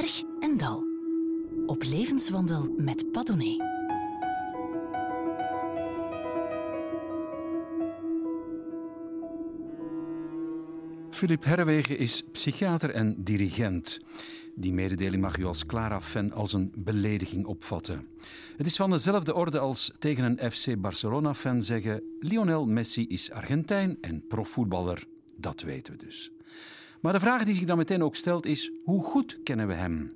berg en dal. Op levenswandel met Padone. Philip Herwegen is psychiater en dirigent. Die mededeling mag u als Clara-fan als een belediging opvatten. Het is van dezelfde orde als tegen een FC Barcelona-fan zeggen: Lionel Messi is Argentijn en profvoetballer. Dat weten we dus. Maar de vraag die zich dan meteen ook stelt is: hoe goed kennen we hem?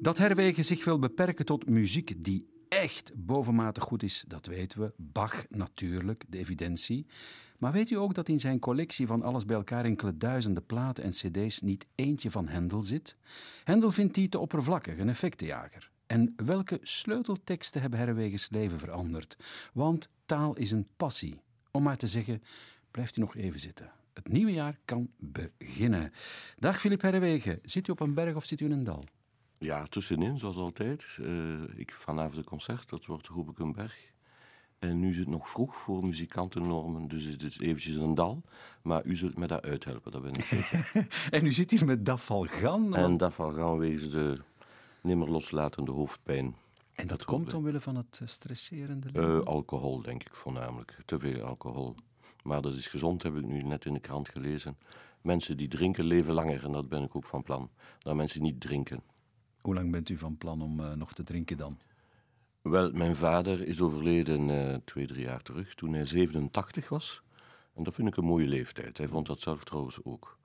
Dat Herwegen zich wil beperken tot muziek die echt bovenmatig goed is, dat weten we. Bach natuurlijk, de evidentie. Maar weet u ook dat in zijn collectie van alles bij elkaar enkele duizenden platen en cd's niet eentje van Hendel zit? Hendel vindt die te oppervlakkig, een effectenjager. En welke sleutelteksten hebben Herwegens leven veranderd? Want taal is een passie. Om maar te zeggen, blijft u nog even zitten. Het nieuwe jaar kan beginnen. Dag Filip Herwegen, zit u op een berg of zit u in een dal? Ja, tussenin, zoals altijd. Uh, ik, vanavond een concert, dat wordt roep een berg. En nu is het nog vroeg voor muzikantennormen, dus het is eventjes een dal. Maar u zult me daar uithelpen, dat ben ik zeker. en u zit hier met Dafalgan? En Dafalgan wegens de nimmer loslatende hoofdpijn. En dat komt omwille van het eh, stresserende leven? Uh, alcohol, denk ik voornamelijk. Te veel alcohol. Maar dat is gezond, heb ik nu net in de krant gelezen. Mensen die drinken leven langer, en dat ben ik ook van plan, dan mensen die niet drinken. Hoe lang bent u van plan om uh, nog te drinken dan? Wel, mijn vader is overleden uh, twee, drie jaar terug, toen hij 87 was. En dat vind ik een mooie leeftijd. Hij vond dat zelf trouwens ook.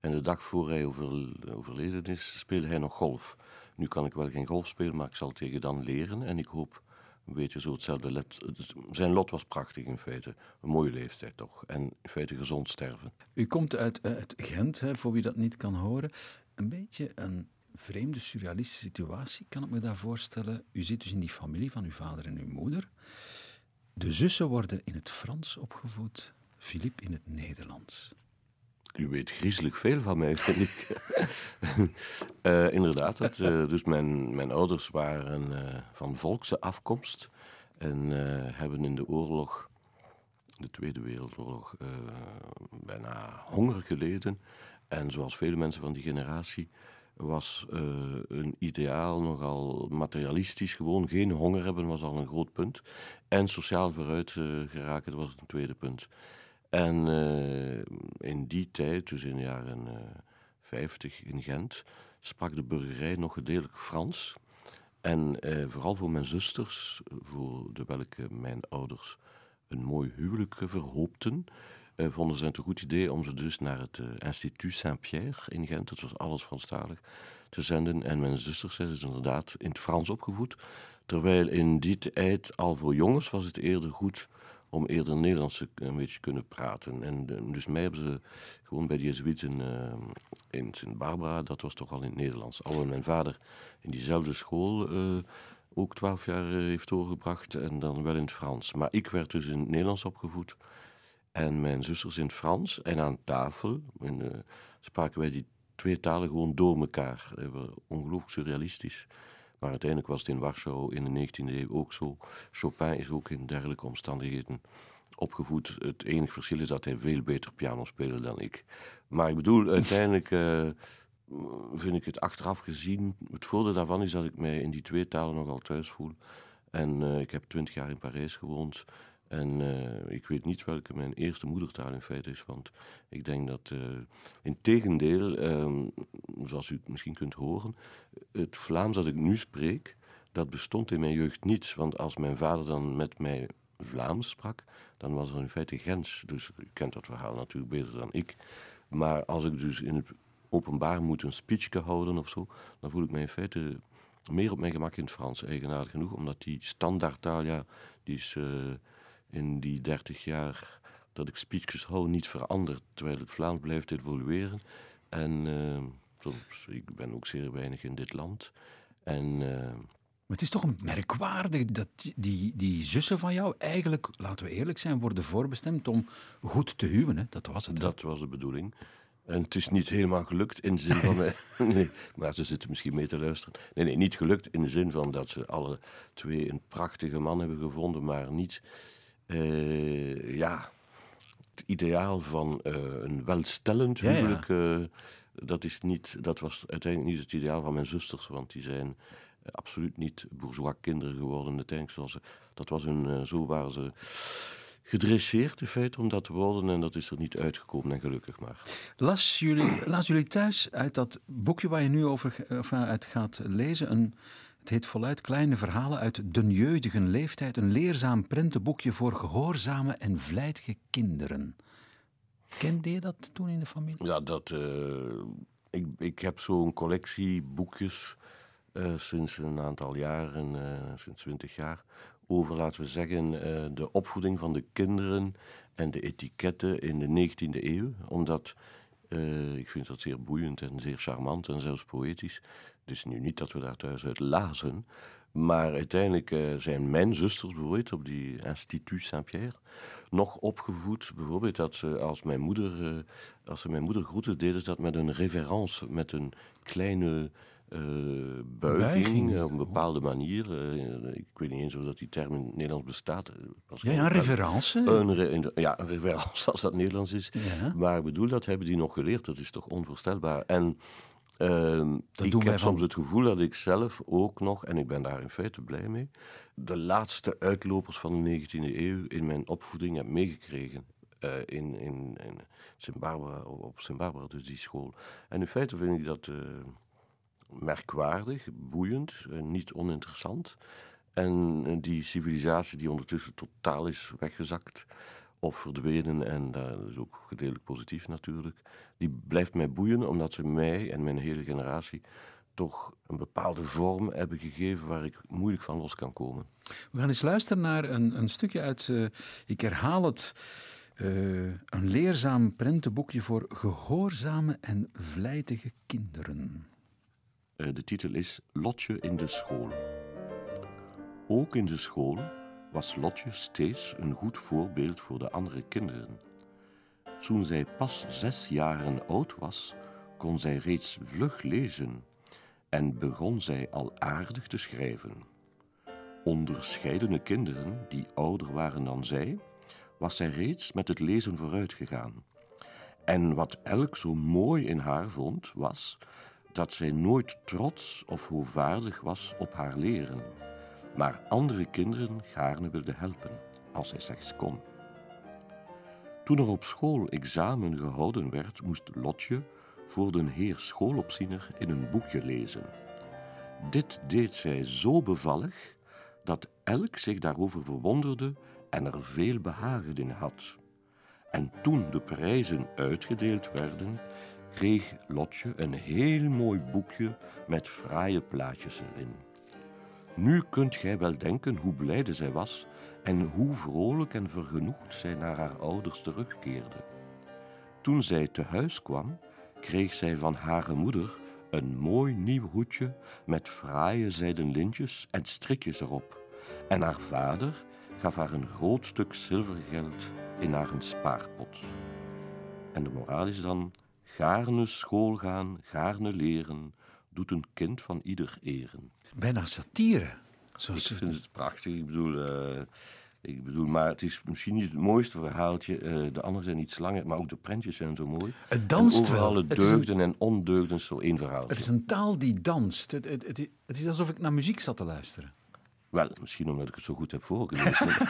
En de dag voor hij over, overleden is, speelde hij nog golf. Nu kan ik wel geen golf spelen, maar ik zal tegen dan leren. En ik hoop een beetje zo hetzelfde. Let, zijn lot was prachtig in feite. Een mooie leeftijd toch. En in feite gezond sterven. U komt uit, uit Gent, hè, voor wie dat niet kan horen. Een beetje een vreemde, surrealistische situatie, kan ik me daar voorstellen. U zit dus in die familie van uw vader en uw moeder. De zussen worden in het Frans opgevoed, Filip in het Nederlands. U weet griezelig veel van mij, vind ik. uh, inderdaad, uh, dus mijn, mijn ouders waren uh, van volkse afkomst en hebben in de oorlog, de Tweede Wereldoorlog, bijna honger geleden. En zoals vele mensen van die generatie was een ideaal nogal materialistisch. Gewoon geen honger hebben was al een groot punt. En sociaal vooruit geraken was een tweede punt. En uh, in die tijd, dus in de jaren 50 in Gent, sprak de burgerij nog gedeeltelijk Frans. En vooral voor mijn zusters, voor de welke mijn ouders een mooi huwelijk verhoopten, vonden ze het een goed idee om ze dus naar het uh, Instituut Saint-Pierre in Gent, dat was alles Franstalig, te zenden. En mijn zuster zei, is inderdaad in het Frans opgevoed. Terwijl in die tijd al voor jongens was het eerder goed om eerder Nederlands een beetje kunnen praten. En uh, dus mij hebben ze gewoon bij de Jezuïeten uh, in Sint-Barbara, dat was toch al in het Nederlands. Alhoewel mijn vader in diezelfde school uh, ook twaalf jaar heeft doorgebracht en dan wel in het Frans. Maar ik werd dus in het Nederlands opgevoed en mijn zusters in het Frans. En aan tafel en, spraken wij die twee talen gewoon door elkaar. Ongelooflijk surrealistisch. Maar uiteindelijk was het in Warschau in de 19e eeuw ook zo. Chopin is ook in dergelijke omstandigheden opgevoed. Het enige verschil is dat hij veel beter piano speelde dan ik. Maar ik bedoel, uiteindelijk uh, vind ik het achteraf gezien. Het voordeel daarvan is dat ik mij in die twee talen nogal thuis voel. En uh, ik heb twintig jaar in Parijs gewoond. En uh, ik weet niet welke mijn eerste moedertaal in feite is, want ik denk dat, uh, in tegendeel, um, zoals u misschien kunt horen, het Vlaams dat ik nu spreek, dat bestond in mijn jeugd niet. Want als mijn vader dan met mij Vlaams sprak, dan was er in feite Gens. Dus u kent dat verhaal natuurlijk beter dan ik. Maar als ik dus in het openbaar moet een speechje houden of zo, dan voel ik mij in feite meer op mijn gemak in het Frans, eigenaardig genoeg, omdat die standaardtaal, ja, die is... Uh, in die dertig jaar dat ik speeches hou niet veranderd, terwijl het Vlaams blijft evolueren. En uh, soms, ik ben ook zeer weinig in dit land. En, uh, maar het is toch een merkwaardig dat die, die zussen van jou eigenlijk, laten we eerlijk zijn, worden voorbestemd om goed te huwen. Hè? Dat was het. Dat was de bedoeling. En het is niet helemaal gelukt in de zin van. nee, maar ze zitten misschien mee te luisteren. Nee, nee, niet gelukt in de zin van dat ze alle twee een prachtige man hebben gevonden, maar niet uh, ja, het ideaal van uh, een welstellend huwelijk. Ja, ja. dat, is niet, dat was uiteindelijk niet het ideaal van mijn zusters, want die zijn absoluut niet bourgeois kinderen geworden. Uiteindelijk, zoals, dat was een, zo waren ze gedresseerd in feite om dat te worden en dat is er niet uitgekomen en gelukkig maar. Las jullie, las jullie thuis uit dat boekje waar je nu over uit gaat lezen, een, het heet voluit Kleine Verhalen uit de jeugdige leeftijd, een leerzaam prentenboekje voor gehoorzame en vlijtige kinderen. Kende je dat toen in de familie? Ja, dat, uh, ik, ik heb zo'n collectie boekjes uh, sinds een aantal jaren, uh, sinds twintig jaar, over, laten we zeggen, de opvoeding van de kinderen en de etiketten in de 19e eeuw. Omdat ik vind dat zeer boeiend en zeer charmant en zelfs poëtisch. Dus nu niet dat we daar thuis uit lazen. Maar uiteindelijk uh, zijn mijn zusters bijvoorbeeld op die Institut Saint-Pierre nog opgevoed. Bijvoorbeeld dat ze als mijn moeder, als ze mijn moeder groeten, deden ze dat met een reverence, met een kleine uh, buiging, eh, op een bepaalde manier. Uh, ik weet niet eens of dat die term in het Nederlands bestaat. Ja, ja, een reverence. Een re, ja, een reverence als dat Nederlands is. Ja. Maar ik bedoel, dat hebben die nog geleerd. Dat is toch onvoorstelbaar. En uh, ik heb soms het gevoel dat ik zelf ook nog, en ik ben daar in feite blij mee, de laatste uitlopers van de 19e eeuw in mijn opvoeding heb meegekregen. Uh, in, in, in Barbara, op Barbara, dus die school. En in feite vind ik dat merkwaardig, boeiend, eh, niet oninteressant. En eh, die civilisatie die ondertussen totaal is weggezakt of verdwenen, en dat is ook gedeeltelijk positief natuurlijk, die blijft mij boeien omdat ze mij en mijn hele generatie toch een bepaalde vorm hebben gegeven waar ik moeilijk van los kan komen. We gaan eens luisteren naar een, een stukje uit, uh, ik herhaal het, uh, een leerzaam prentenboekje voor gehoorzame en vlijtige kinderen. Eh, de titel is Lotje in de school. Ook in de school was Lotje steeds een goed voorbeeld voor de andere kinderen. Toen zij pas zes jaren oud was, kon zij reeds vlug lezen en begon zij al aardig te schrijven. Onderscheidene kinderen die ouder waren dan zij, was zij reeds met het lezen vooruitgegaan. En wat elk zo mooi in haar vond, was dat zij nooit trots of hoogvaardig was op haar leren, maar andere kinderen gaarne wilde helpen, als zij slechts kon. Toen er op school examen gehouden werd, moest Lotje voor de heer schoolopziener in een boekje lezen. Dit deed zij zo bevallig dat elk zich daarover verwonderde en er veel behagen in had. En toen de prijzen uitgedeeld werden, kreeg Lotje een heel mooi boekje met fraaie plaatjes erin. Nu kunt gij wel denken hoe blijde zij was en hoe vrolijk en vergenoegd zij naar haar ouders terugkeerde. Toen zij te huis kwam, kreeg zij van haar moeder een mooi nieuw hoedje met fraaie zijden lintjes en strikjes erop. En haar vader gaf haar een groot stuk zilvergeld in haar spaarpot. En de moraal is dan Gaarne school gaan, gaarne leren, doet een kind van ieder eren. Bijna satire. Zoals ik vind het prachtig. Ik bedoel, uh, ik bedoel, maar het is misschien niet het mooiste verhaaltje. Uh, de anderen zijn iets langer, maar ook de prentjes zijn zo mooi. Het danst en wel. Alle deugden en ondeugden zo één verhaal. Het is een taal die danst. Het, het, het, het, is alsof ik naar muziek zat te luisteren. Wel, misschien omdat ik het zo goed heb voorgelezen.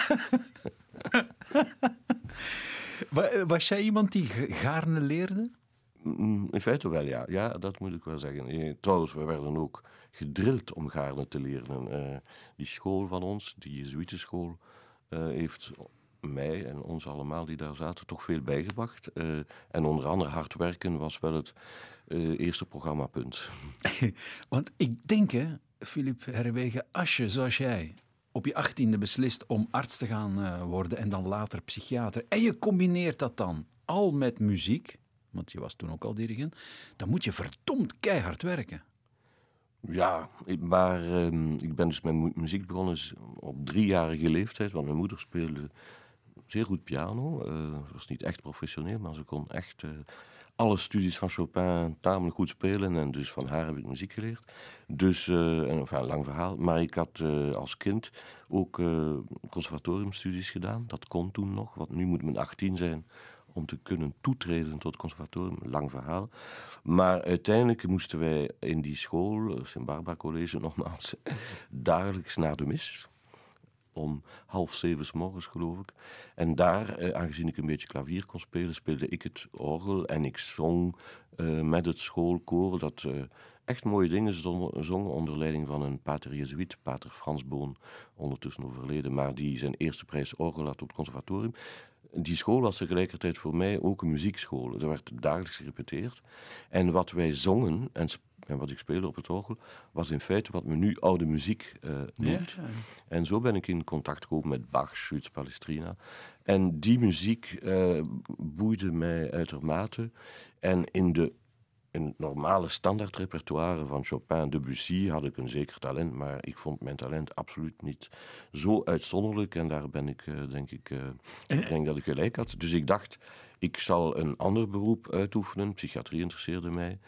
Was jij iemand die gaarne leerde? Mm, in feite wel, ja. Ja, dat moet ik wel zeggen. Eh, trouwens, we werden ook gedrild om gaarne te leren. Uh, die school van ons, die Jezuïtenschool, uh, heeft mij en ons allemaal die daar zaten toch veel bijgebracht. En onder andere hard werken was wel het eerste programmapunt. Want ik denk, Filip Herwegen, als je zoals jij op je achttiende beslist om arts te gaan worden en dan later psychiater, en je combineert dat dan al met muziek want je was toen ook al dirigent, dan moet je verdomd keihard werken. Ja, maar uh, ik ben dus met muziek begonnen op driejarige leeftijd, want mijn moeder speelde zeer goed piano. Ze was niet echt professioneel, maar ze kon echt uh, alle studies van Chopin tamelijk goed spelen. En dus van haar heb ik muziek geleerd. Dus, een lang verhaal. Maar ik had als kind ook conservatoriumstudies gedaan. Dat kon toen nog, want nu moet men 18 zijn om te kunnen toetreden tot het conservatorium. Lang verhaal. Maar uiteindelijk moesten wij in die school, Sint-Barbara College nogmaals, dagelijks naar de mis om half zeven s morgens, geloof ik. En daar, eh, aangezien ik een beetje klavier kon spelen, speelde ik het orgel en ik zong eh, met het schoolkoor dat eh, echt mooie dingen zong onder leiding van een pater Jezuïet, pater Frans Boon, ondertussen overleden, maar die zijn eerste prijs orgel had op het conservatorium. Die school was tegelijkertijd voor mij ook een muziekschool. Er werd dagelijks gerepeteerd. En wat wij zongen en en wat ik speelde op het orgel, was in feite wat men nu oude muziek uh, noemt. Ja, En zo ben ik in contact gekomen met Bach, Schütz, Palestrina. En die muziek uh, boeide mij uitermate. En in de in het normale standaardrepertoire van Chopin, Debussy had ik een zeker talent, maar ik vond mijn talent absoluut niet zo uitzonderlijk. En daar ben ik, uh, denk ik, ik denk dat ik gelijk had. Dus ik dacht, ik zal een ander beroep uitoefenen. Psychiatrie interesseerde mij.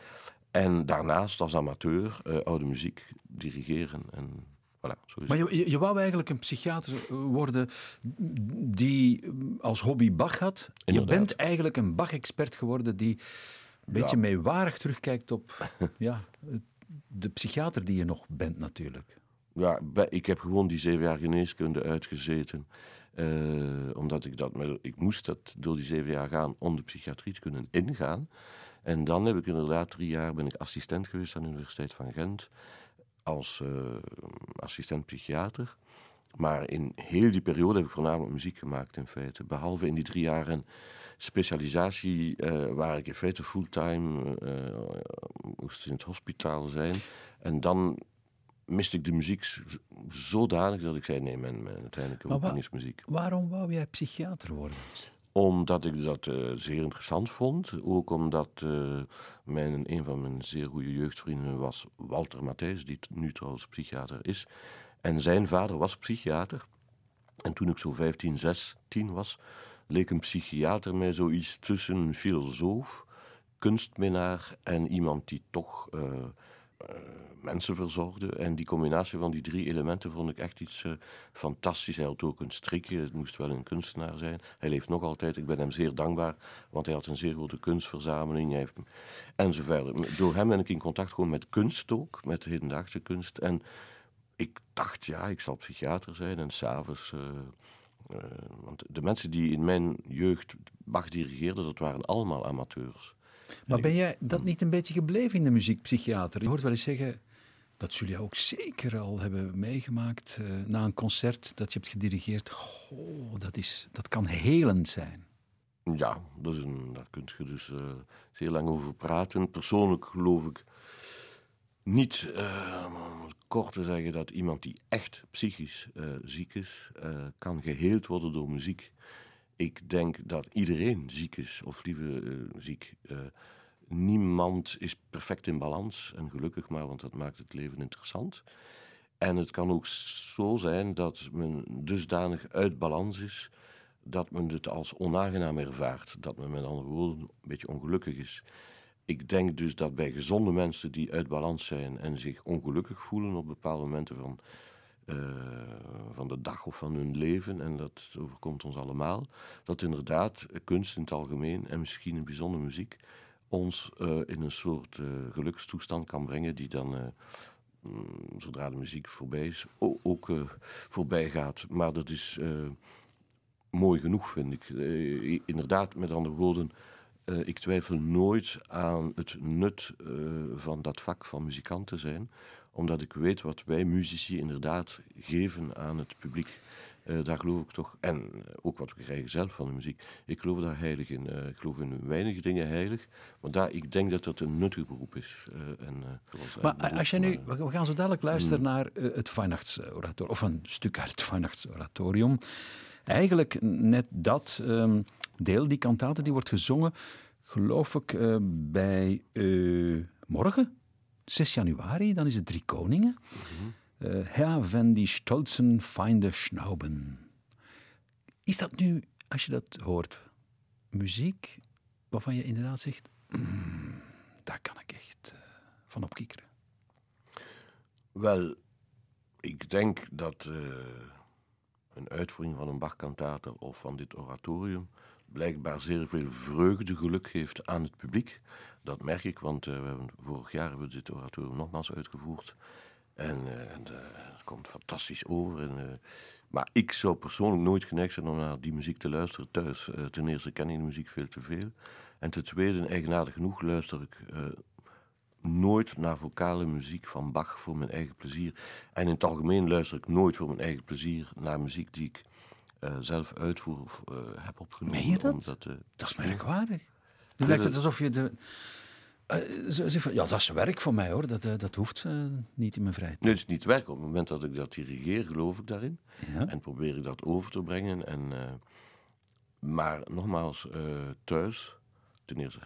En daarnaast als amateur uh, oude muziek dirigeren. En, voilà, zo is maar je, je, wou eigenlijk een psychiater worden die als hobby Bach had. Je bent eigenlijk een Bach-expert geworden die een beetje meewarig terugkijkt op ja, de psychiater die je nog bent natuurlijk. Ja, ik heb gewoon die zeven jaar geneeskunde uitgezeten. Uh, omdat ik dat, ik moest dat door die zeven jaar gaan om de psychiatrie te kunnen ingaan. En dan heb ik inderdaad drie jaar ben ik assistent geweest aan de Universiteit van Gent als uh, assistent psychiater. Maar in heel die periode heb ik voornamelijk muziek gemaakt in feite. Behalve in die drie jaar een specialisatie uh, waar ik in feite fulltime uh, moest in het hospitaal zijn. En dan miste ik de muziek zodanig dat ik zei: nee, mijn, mijn uiteindelijke roeping is muziek. Waarom wou jij psychiater worden? Omdat ik dat uh, zeer interessant vond. Ook omdat uh, mijn, een van mijn zeer goede jeugdvrienden was Walter Matthijs, die nu trouwens psychiater is. En zijn vader was psychiater. En toen ik zo 15, 16 was, leek een psychiater mij zoiets tussen een filosoof, kunstminnaar en iemand die toch uh, mensen verzorgde. En die combinatie van die drie elementen vond ik echt iets uh, fantastisch. Hij had ook een strikje, het moest wel een kunstenaar zijn. Hij leeft nog altijd, ik ben hem zeer dankbaar, want hij had een zeer grote kunstverzameling. Hij heeft. Door hem ben ik in contact gekomen met kunst ook, met hedendaagse kunst. En ik dacht, ja, ik zal psychiater zijn en s'avonds... uh, want de mensen die in mijn jeugd Bach dirigeerden, dat waren allemaal amateurs. Maar ben jij dat niet een beetje gebleven in de muziekpsychiater? Je hoort wel eens zeggen, dat zullen je ook zeker al hebben meegemaakt uh, na een concert dat je hebt gedirigeerd. Goh, dat, is, dat kan helend zijn. Ja, dat is een, daar kun je dus uh, zeer lang over praten. Persoonlijk geloof ik niet uh, kort te zeggen dat iemand die echt psychisch ziek is, kan geheeld worden door muziek. Ik denk dat iedereen ziek is, of liever ziek niemand is perfect in balans. En gelukkig maar, want dat maakt het leven interessant. En het kan ook zo zijn dat men dusdanig uit balans is dat men het als onaangenaam ervaart. Dat men met andere woorden een beetje ongelukkig is. Ik denk dus dat bij gezonde mensen die uit balans zijn en zich ongelukkig voelen op bepaalde momenten van, uh, van de dag of van hun leven, en dat overkomt ons allemaal, dat inderdaad kunst in het algemeen en misschien in bijzonder muziek ons uh, in een soort uh, gelukstoestand kan brengen die dan, uh, zodra de muziek voorbij is, ook voorbij gaat. Maar dat is mooi genoeg, vind ik. inderdaad, met andere woorden, ik twijfel nooit aan het nut van dat vak van muzikant te zijn, omdat ik weet wat wij muzici inderdaad geven aan het publiek. Uh, daar geloof ik toch, en ook wat we krijgen zelf van de muziek, ik geloof daar heilig in. Ik geloof in weinige dingen heilig, maar daar, ik denk dat dat een nuttig beroep is. En, maar als je nu, we gaan zo dadelijk luisteren hmm. naar het Weihnachtsoratorium, of een stuk uit het Weihnachtsoratorium. Eigenlijk net dat um, deel, die kantate, die wordt gezongen, geloof ik, bij morgen, 6 januari, dan is het Drie Koningen. Mm uh, Herr, wenn die stolzen Feinde schnauben. Is dat nu, als je dat hoort, muziek waarvan je inderdaad zegt: mm, daar kan ik echt uh, van opkiekeren? Wel, ik denk dat een uitvoering van een Bachkantater of van dit oratorium blijkbaar zeer veel vreugde, geluk geeft aan het publiek. Dat merk ik, want we hebben, vorig jaar hebben we dit oratorium nogmaals uitgevoerd. En het komt fantastisch over. En, maar ik zou persoonlijk nooit geneigd zijn om naar die muziek te luisteren thuis. ten eerste ken ik de muziek veel te veel. En ten tweede, eigenaardig genoeg, luister ik nooit naar vocale muziek van Bach voor mijn eigen plezier. En in het algemeen luister ik nooit voor mijn eigen plezier naar muziek die ik uh, zelf uitvoer of uh, heb opgenomen. Meen je dat? Omdat, uh, dat is merkwaardig. Nu lijkt het alsof je de... ja, dat is werk voor mij hoor. Dat, dat hoeft niet in mijn vrijheid. Nee, het is niet werk. Op het moment dat ik dat dirigeer, geloof ik daarin. Ja. En probeer ik dat over te brengen. En, maar nogmaals, thuis, ten eerste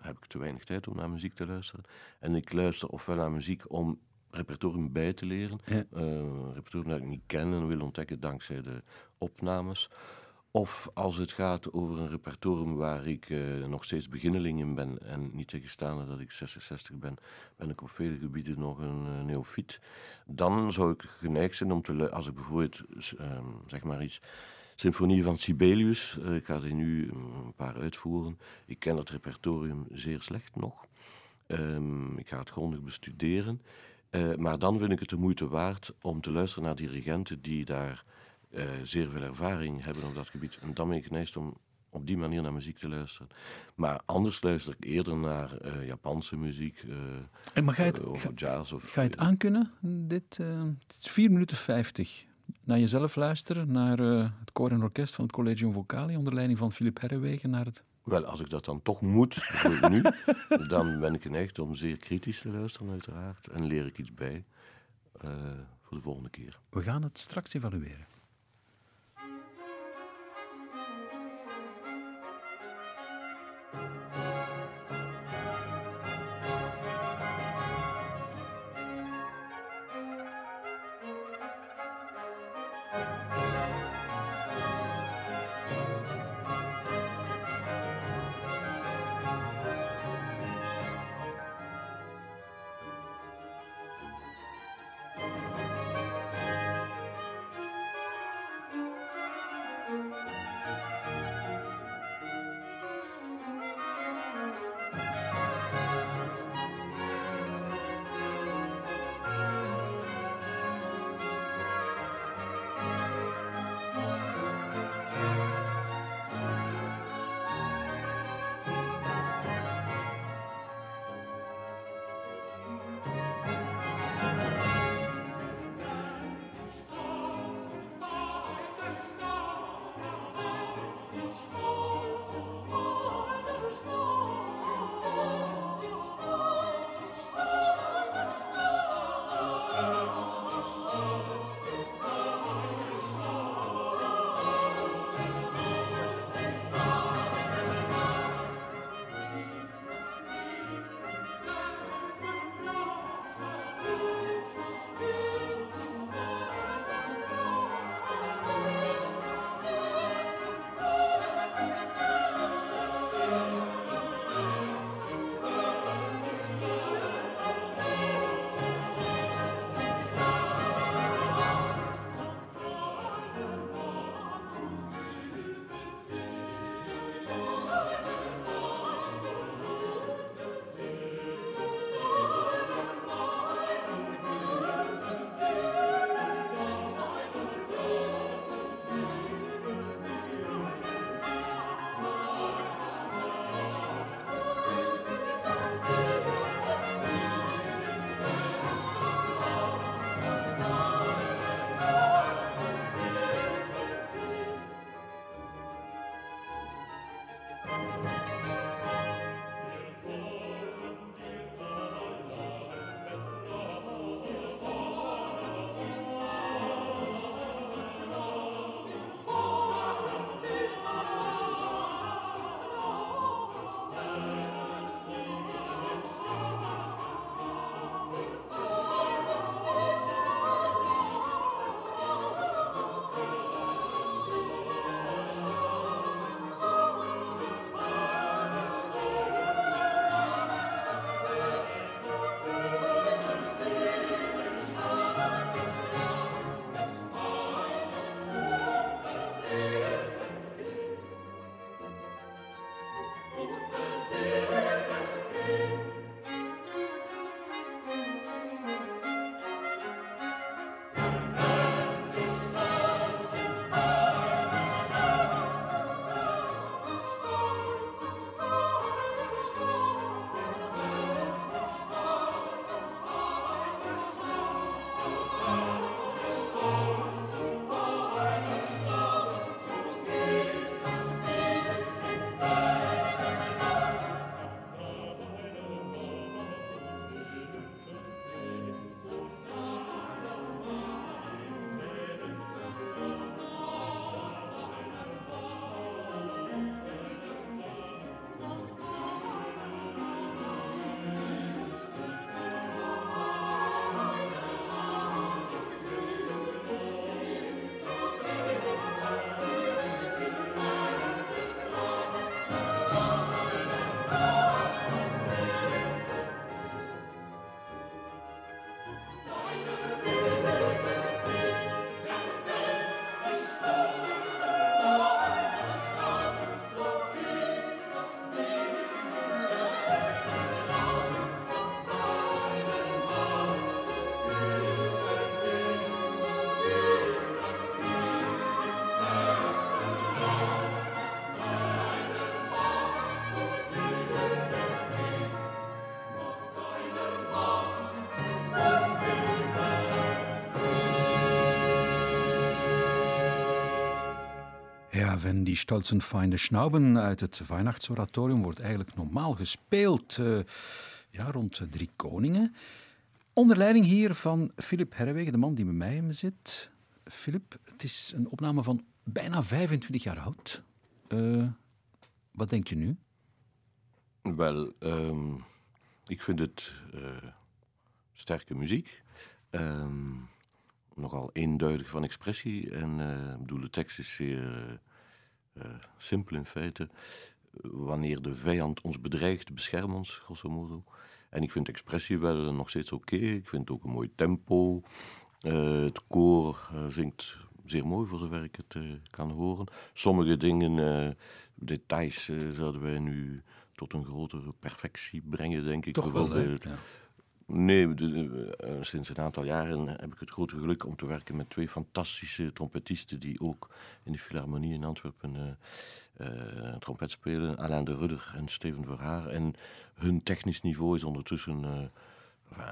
heb ik te weinig tijd om naar muziek te luisteren. En ik luister ofwel naar muziek om repertorium bij te leren. Ja. Uh, repertorium dat ik niet ken en wil ontdekken dankzij de opnames. Of als het gaat over een repertorium waar ik uh, nog steeds beginneling in ben en niet tegenstaande dat ik 66 ben, ben ik op vele gebieden nog een uh, neofiet. Dan zou ik geneigd zijn om te als ik bijvoorbeeld uh, zeg maar iets Symfonie van Sibelius. Eh, ik ga die nu een paar uitvoeren. Ik ken het repertorium zeer slecht nog. Um, ik ga het grondig bestuderen. Uh, maar dan vind ik het de moeite waard om te luisteren naar dirigenten die daar uh, zeer veel ervaring hebben op dat gebied. En dan ben ik geneigd om op die manier naar muziek te luisteren. Maar anders luister ik eerder naar uh, Japanse muziek. en maar ga je het, of jazz. Of, ga je het aankunnen? Dit, het is 4 minuten 50 naar jezelf luisteren, naar het koor en orkest van het Collegium Vocali onder leiding van Philip Herrewegen, naar het... Wel, als ik dat dan toch moet, nu, dan ben ik geneigd om zeer kritisch te luisteren, uiteraard. En leer ik iets bij eh, voor de volgende keer. We gaan het straks evalueren. Wenn die stolzen Feinde schnauben uit het Weihnachtsoratorium wordt eigenlijk normaal gespeeld uh, ja, rond drie koningen. Onder leiding hier van Philip Herwegen, de man die bij mij zit. Philip, het is een opname van bijna 25 jaar oud. Uh, wat denk je nu? Wel, um, ik vind het uh, sterke muziek. Um, nogal eenduidig van expressie. En uh, bedoel, de tekst is zeer simpel in feite. Wanneer de vijand ons bedreigt, bescherm ons, grosso modo. En ik vind expressie wel nog steeds oké. Okay. Ik vind het ook een mooi tempo. het koor zingt zeer mooi voor zover ik het kan horen. Sommige dingen, details, zouden wij nu tot een grotere perfectie brengen, denk ik. Toch bijvoorbeeld. Wel, Nee, eh, sinds een aantal jaren heb ik het grote geluk om te werken met twee fantastische trompetisten die ook in de Philharmonie in Antwerpen uh, trompet spelen. Alain de Rudder en Steven Verhaar. En hun technisch niveau is ondertussen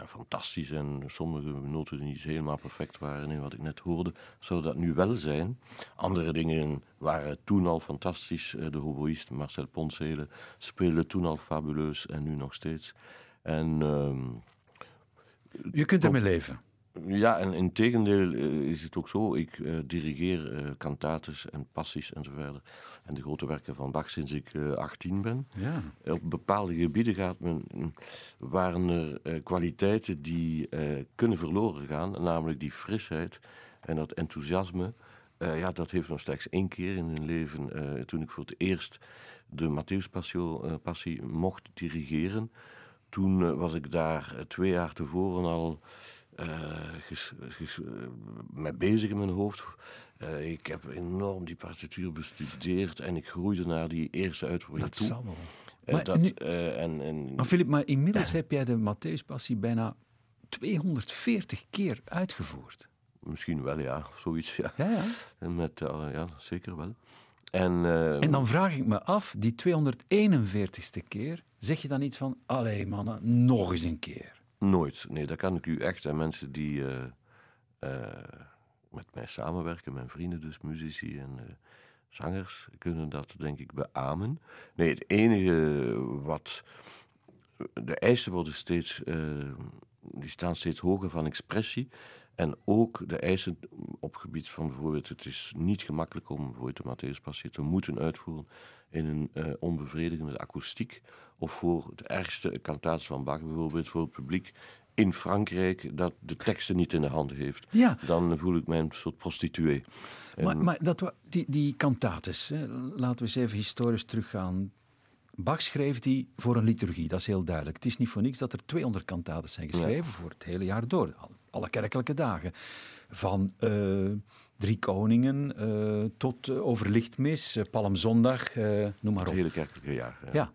fantastisch. En sommige noten die helemaal perfect waren in wat ik net hoorde, zou dat nu wel zijn. Andere dingen waren toen al fantastisch. De hoboïst Marcel Ponsele speelde toen al fabuleus en nu nog steeds. En... Je kunt ermee leven. Ja, en in tegendeel eh, is het ook zo. Ik uh, dirigeer uh, cantates en passies enzovoort. En de grote werken van Bach sinds ik uh, 18 ben. Ja. Op bepaalde gebieden gaat men, waren er kwaliteiten die kunnen verloren gaan. Namelijk die frisheid en dat enthousiasme. ja, dat heeft nog slechts één keer in mijn leven. toen ik voor het eerst de Matthäus Passie mocht dirigeren toen eh, was ik daar eh, twee jaar tevoren al uh, mee bezig in mijn hoofd. ik heb enorm die partituur bestudeerd en ik groeide naar die eerste uitvoering dat toe. Zal wel. Maar, dat, nu, en, en, maar Filip, maar inmiddels heb jij de Matthäus-passie bijna 240 keer uitgevoerd. Misschien wel, ja. Zoiets, ja. Ja, ja. Met, ja zeker wel. En, uh, en dan vraag ik me af, die 241ste keer, zeg je dan niet van, allee mannen, nog eens een keer? Nooit. Nee, dat kan ik u echt. En mensen die uh, uh, met mij samenwerken, mijn vrienden dus, muzici en zangers, kunnen dat denk ik beamen. Nee, het enige wat... De eisen worden steeds... die staan steeds hoger van expressie. En ook de eisen op gebied van bijvoorbeeld, het is niet gemakkelijk om bijvoorbeeld de Matthäus te moeten uitvoeren in een uh, onbevredigende akoestiek. Of voor de ergste kantaats van Bach bijvoorbeeld, voor het publiek in Frankrijk dat de teksten niet in de hand heeft. Ja. Dan voel ik mij een soort prostituee. Maar, maar dat, die, die kantates, hè, laten we eens even historisch teruggaan. Bach schreef die voor een liturgie, dat is heel duidelijk. Het is niet voor niks dat er 200 kantaten zijn geschreven voor het hele jaar door alle kerkelijke dagen. Van uh, Drie Koningen uh, tot uh, Overlichtmis, Palmzondag, noem maar op. Het hele kerkelijke jaar. Ja. ja.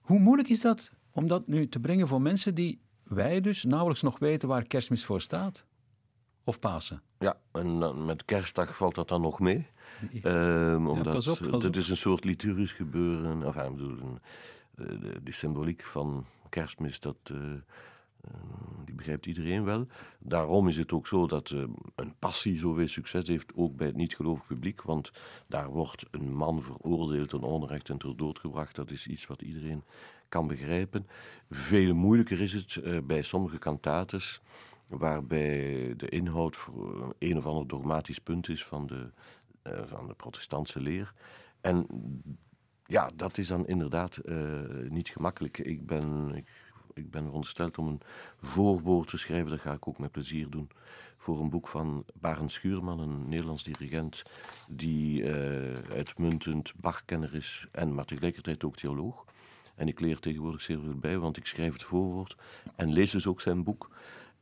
Hoe moeilijk is dat om dat nu te brengen voor mensen die wij dus nauwelijks nog weten waar kerstmis voor staat? Of Pasen? Ja, en met kerstdag valt dat dan nog mee. Um, omdat ja, op, het is een soort liturgisch gebeuren. Enfin, ik bedoel, een, de, de, symboliek van kerstmis, dat eh, die begrijpt iedereen wel. Daarom is het ook zo dat uh, een passie zoveel succes heeft, ook bij het niet-gelovig publiek. Want daar wordt een man veroordeeld en onrecht en ter dood gebracht. Dat is iets wat iedereen kan begrijpen. Veel moeilijker is het uh, bij sommige kantates, waarbij de inhoud voor een of ander dogmatisch punt is van de, van de protestantse leer. En ja, dat is dan inderdaad niet gemakkelijk. Ik ben. Ik, ik ben verondersteld om een voorwoord te schrijven. Dat ga ik ook met plezier doen. Voor een boek van Barend Schuurman, een Nederlands dirigent. die uh, uitmuntend Bachkenner is en maar tegelijkertijd ook theoloog. En ik leer tegenwoordig zeer veel bij, want ik schrijf het voorwoord en lees dus ook zijn boek.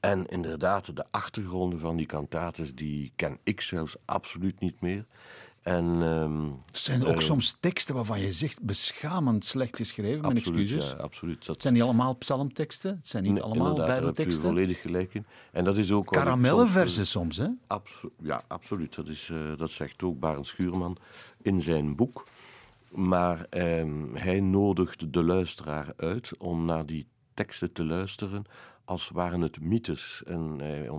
En inderdaad, de achtergronden van die kantates, die ken ik zelfs absoluut niet meer. En, um, zijn er ook uh, soms teksten waarvan je zegt beschamend slecht geschreven, mijn excuses? Ja, absoluut. Dat... zijn niet allemaal psalmteksten? Het zijn niet nee, allemaal bijbelteksten? Daar volledig gelijk in. En dat is ook... Karamellenversen soms, hè? Abso ja, absoluut. Dat, is, uh, dat zegt ook Barend Schuurman in zijn boek. Maar um, hij nodigt de luisteraar uit om naar die teksten te luisteren als waren het mythes. En hij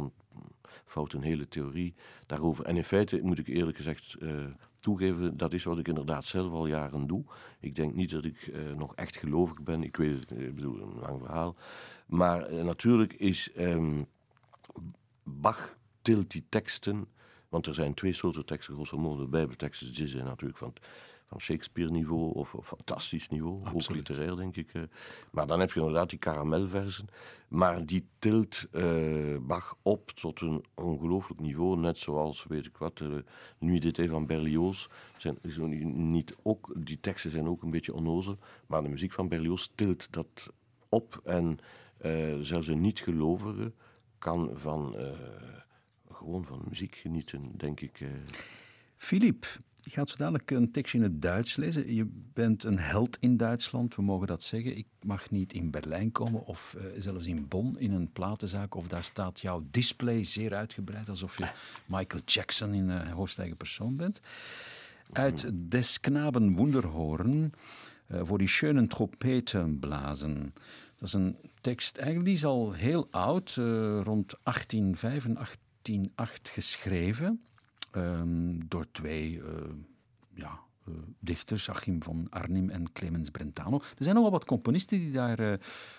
vouwt een hele theorie daarover. En in feite, moet ik eerlijk gezegd uh, toegeven, dat is wat ik inderdaad zelf al jaren doe. Ik denk niet dat ik nog echt gelovig ben. Ik weet het, ik bedoel, een lang verhaal. Maar natuurlijk is um, Bach tilt die teksten, want er zijn twee soorten teksten, grosso modo. De Bijbelteksten, die zijn natuurlijk van van Shakespeare-niveau of, of, fantastisch niveau. Ook literair, denk ik. Eh. Maar dan heb je inderdaad die karamelversen. Maar die tilt uh, Bach op tot een ongelooflijk niveau. Net zoals, weet ik wat, uh, Nuit d'été van Berlioz. Zijn, niet ook, die teksten zijn ook een beetje onnozel. Maar de muziek van Berlioz tilt dat op. En uh, zelfs een niet-gelovige kan van... gewoon van muziek genieten, denk ik. Philippe, je gaat zo dadelijk een tekstje in het Duits lezen. Je bent een held in Duitsland, we mogen dat zeggen. Ik mag niet in Berlijn komen of uh, zelfs in Bonn in een platenzaak. Of daar staat jouw display zeer uitgebreid, alsof je Michael Jackson in uh, hoogsteigen persoon bent. Uit Des Knaben Wunderhoren uh, voor die schönen Trompeten blazen. Dat is een tekst, eigenlijk die is al heel oud, rond 1805 en 1808 geschreven. Um, door twee uh, ja, uh, dichters, Achim van Arnim en Clemens Brentano. Er zijn nogal wat componisten die daar uh,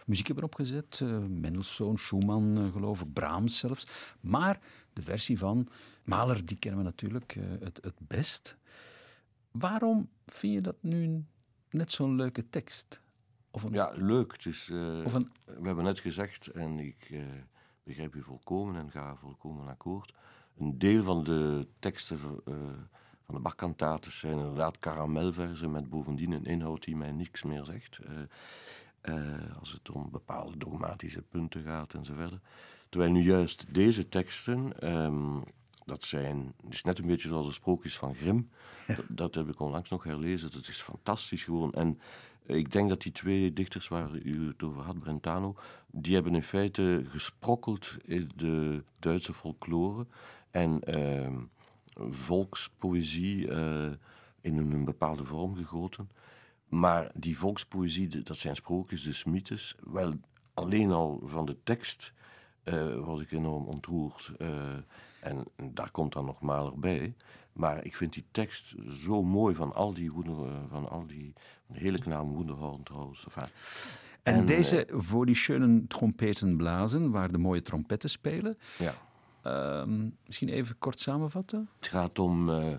muziek hebben opgezet. Mendelssohn, Schumann, geloof ik, Brahms zelfs. Maar de versie van Mahler, die kennen we natuurlijk het, het best. Waarom vind je dat nu net zo'n leuke tekst? Of een... Ja, leuk. Dus, een... We hebben net gezegd, en ik begrijp u volkomen en ga volkomen akkoord een deel van de teksten uh, van de Bach-kantaten zijn inderdaad karamelverzen met bovendien een inhoud die mij niks meer zegt. Uh, uh, als het om bepaalde dogmatische punten gaat en zo verder. Terwijl nu juist deze teksten, um, dat zijn, het is net een beetje zoals de sprookjes van Grimm. Dat, dat, heb ik onlangs nog herlezen. Dat is fantastisch gewoon. En ik denk dat die twee dichters waar u het over had, Brentano, die hebben in feite gesprokkeld in de Duitse folklore en uh, volkspoëzie uh, in een, bepaalde vorm gegoten. Maar die volkspoëzie, dat zijn sprookjes, dus mythes. Wel, alleen al van de tekst uh, was ik enorm ontroerd. Uh, en daar komt dan nog Maler bij. Maar ik vind die tekst zo mooi van al die woeder, van al die, de hele knaam Woenderhoorn trouwens. Enfin, en, en, deze voor die schöne trompeten blazen, waar de mooie trompetten spelen. Ja. Uh, misschien even kort samenvatten? Het gaat om uh,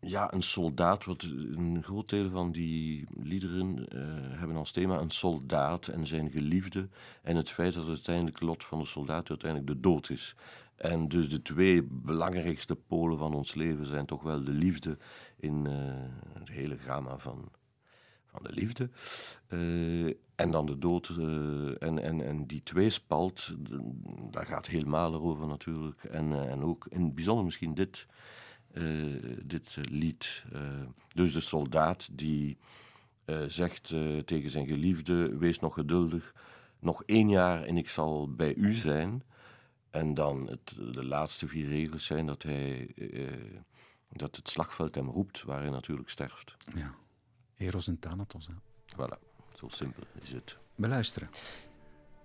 ja, een soldaat. Wat een groot deel van die liederen uh, hebben als thema een soldaat en zijn geliefde. En het feit dat het uiteindelijk lot van de soldaat uiteindelijk de dood is. En dus de twee belangrijkste polen van ons leven zijn toch wel de liefde in uh, het hele gamma van de liefde. Uh, en dan de dood. Uh, en, en, en die tweespalt, daar gaat heel Mahler over natuurlijk. En, uh, en ook in het bijzonder misschien dit, dit lied. dus de soldaat die zegt tegen zijn geliefde: Wees nog geduldig, nog één jaar en ik zal bij u zijn. En dan het, de laatste vier regels zijn dat hij. dat het slagveld hem roept, waar hij natuurlijk sterft. Ja. Eros en Thanatos. Hè? Voilà, zo simpel is het. Beluisteren.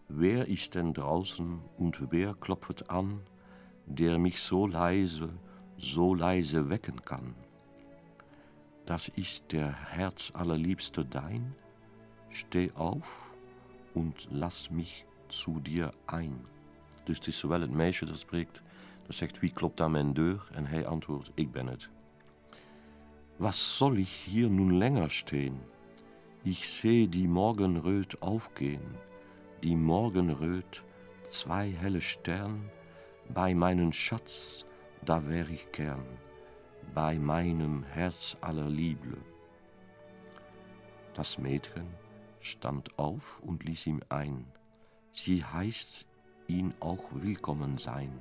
Wer ist denn draußen und wer klopft an, der mich so leise, so leise wecken kann? Das ist der Herz allerliebste dein. Steh auf und lass mich zu dir ein. Dus het is zowel het meisje dat spreekt, dat zegt wie klopt aan mijn deur en hij antwoordt ik ben het. Was soll ich hier nun länger stehen? Ich seh die Morgenröt aufgehen, die Morgenröt, zwei helle Stern, bei meinen Schatz, da wär ich gern, bei meinem Herz aller Liebe. Das Mädchen stand auf und ließ ihm ein, sie heißt ihn auch willkommen sein.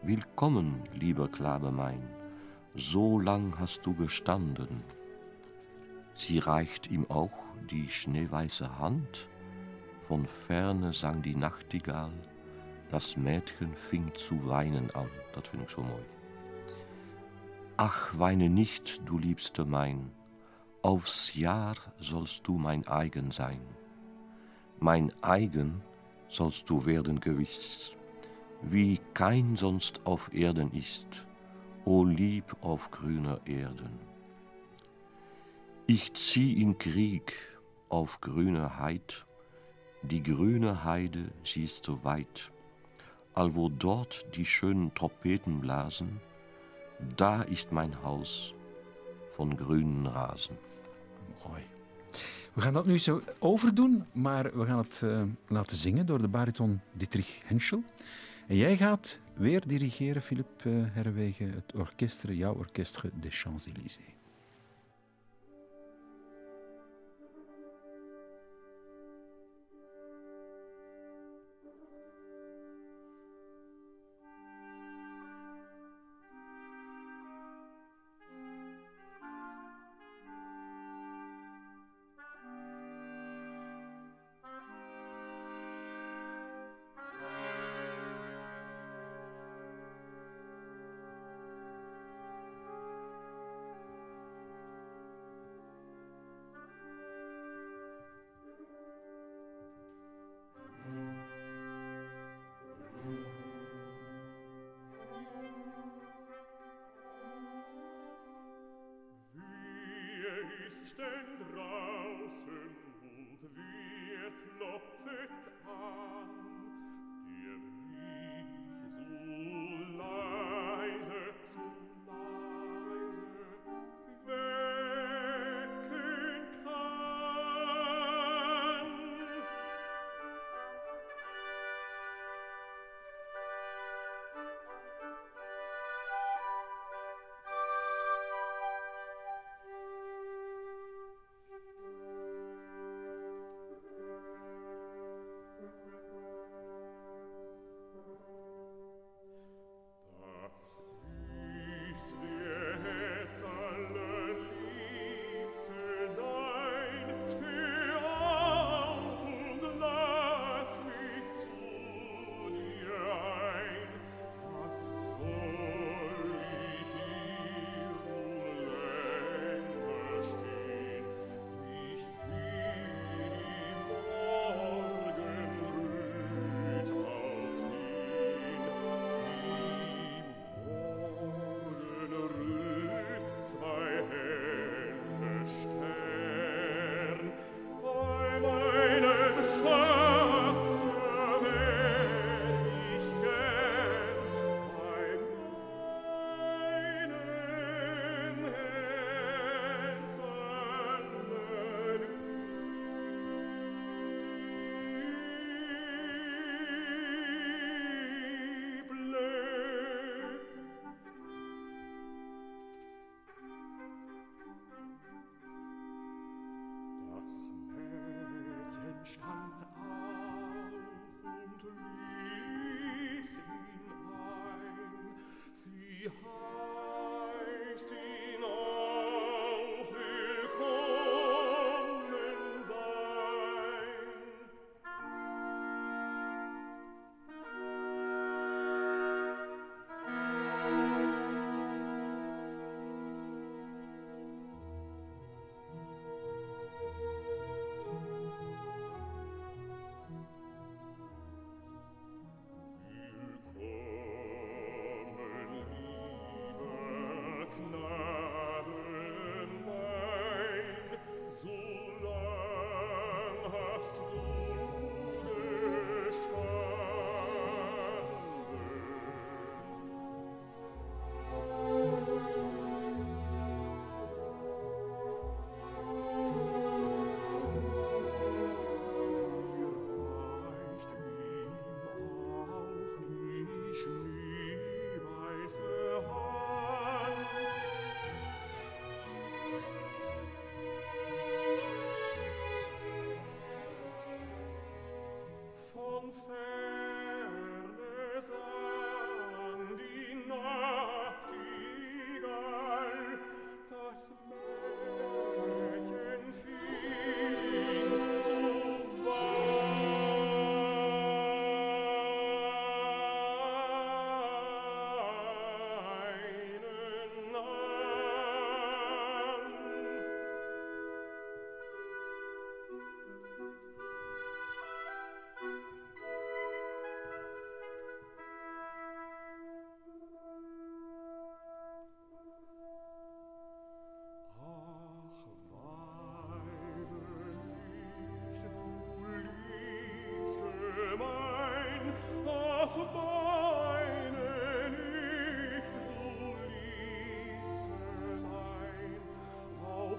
Willkommen, lieber Knabe mein, so lang hast du gestanden. Sie reicht ihm auch die schneeweiße Hand, von ferne sang die Nachtigall, das Mädchen fing zu weinen an. Das finde ich so mooi. Ach, weine nicht, du Liebste mein, aufs Jahr sollst du mein eigen sein. Mein eigen sollst du werden gewiss, wie kein sonst auf Erden ist o Lieb auf grüner Erden. Ich zieh in Krieg auf grüner Heid, die grüne Heide, sie ist so weit, allwo dort die schönen Trompeten blasen, da ist mein Haus von grünen Rasen. Mooi. We gaan dat nu zo overdoen, maar we gaan het uh, laten zingen door de bariton Dietrich Henschel. En jij gaat weer dirigeren, Philippe uh, Herwegen, het orkestre, jouw orkestre des Champs-Élysées. Bye.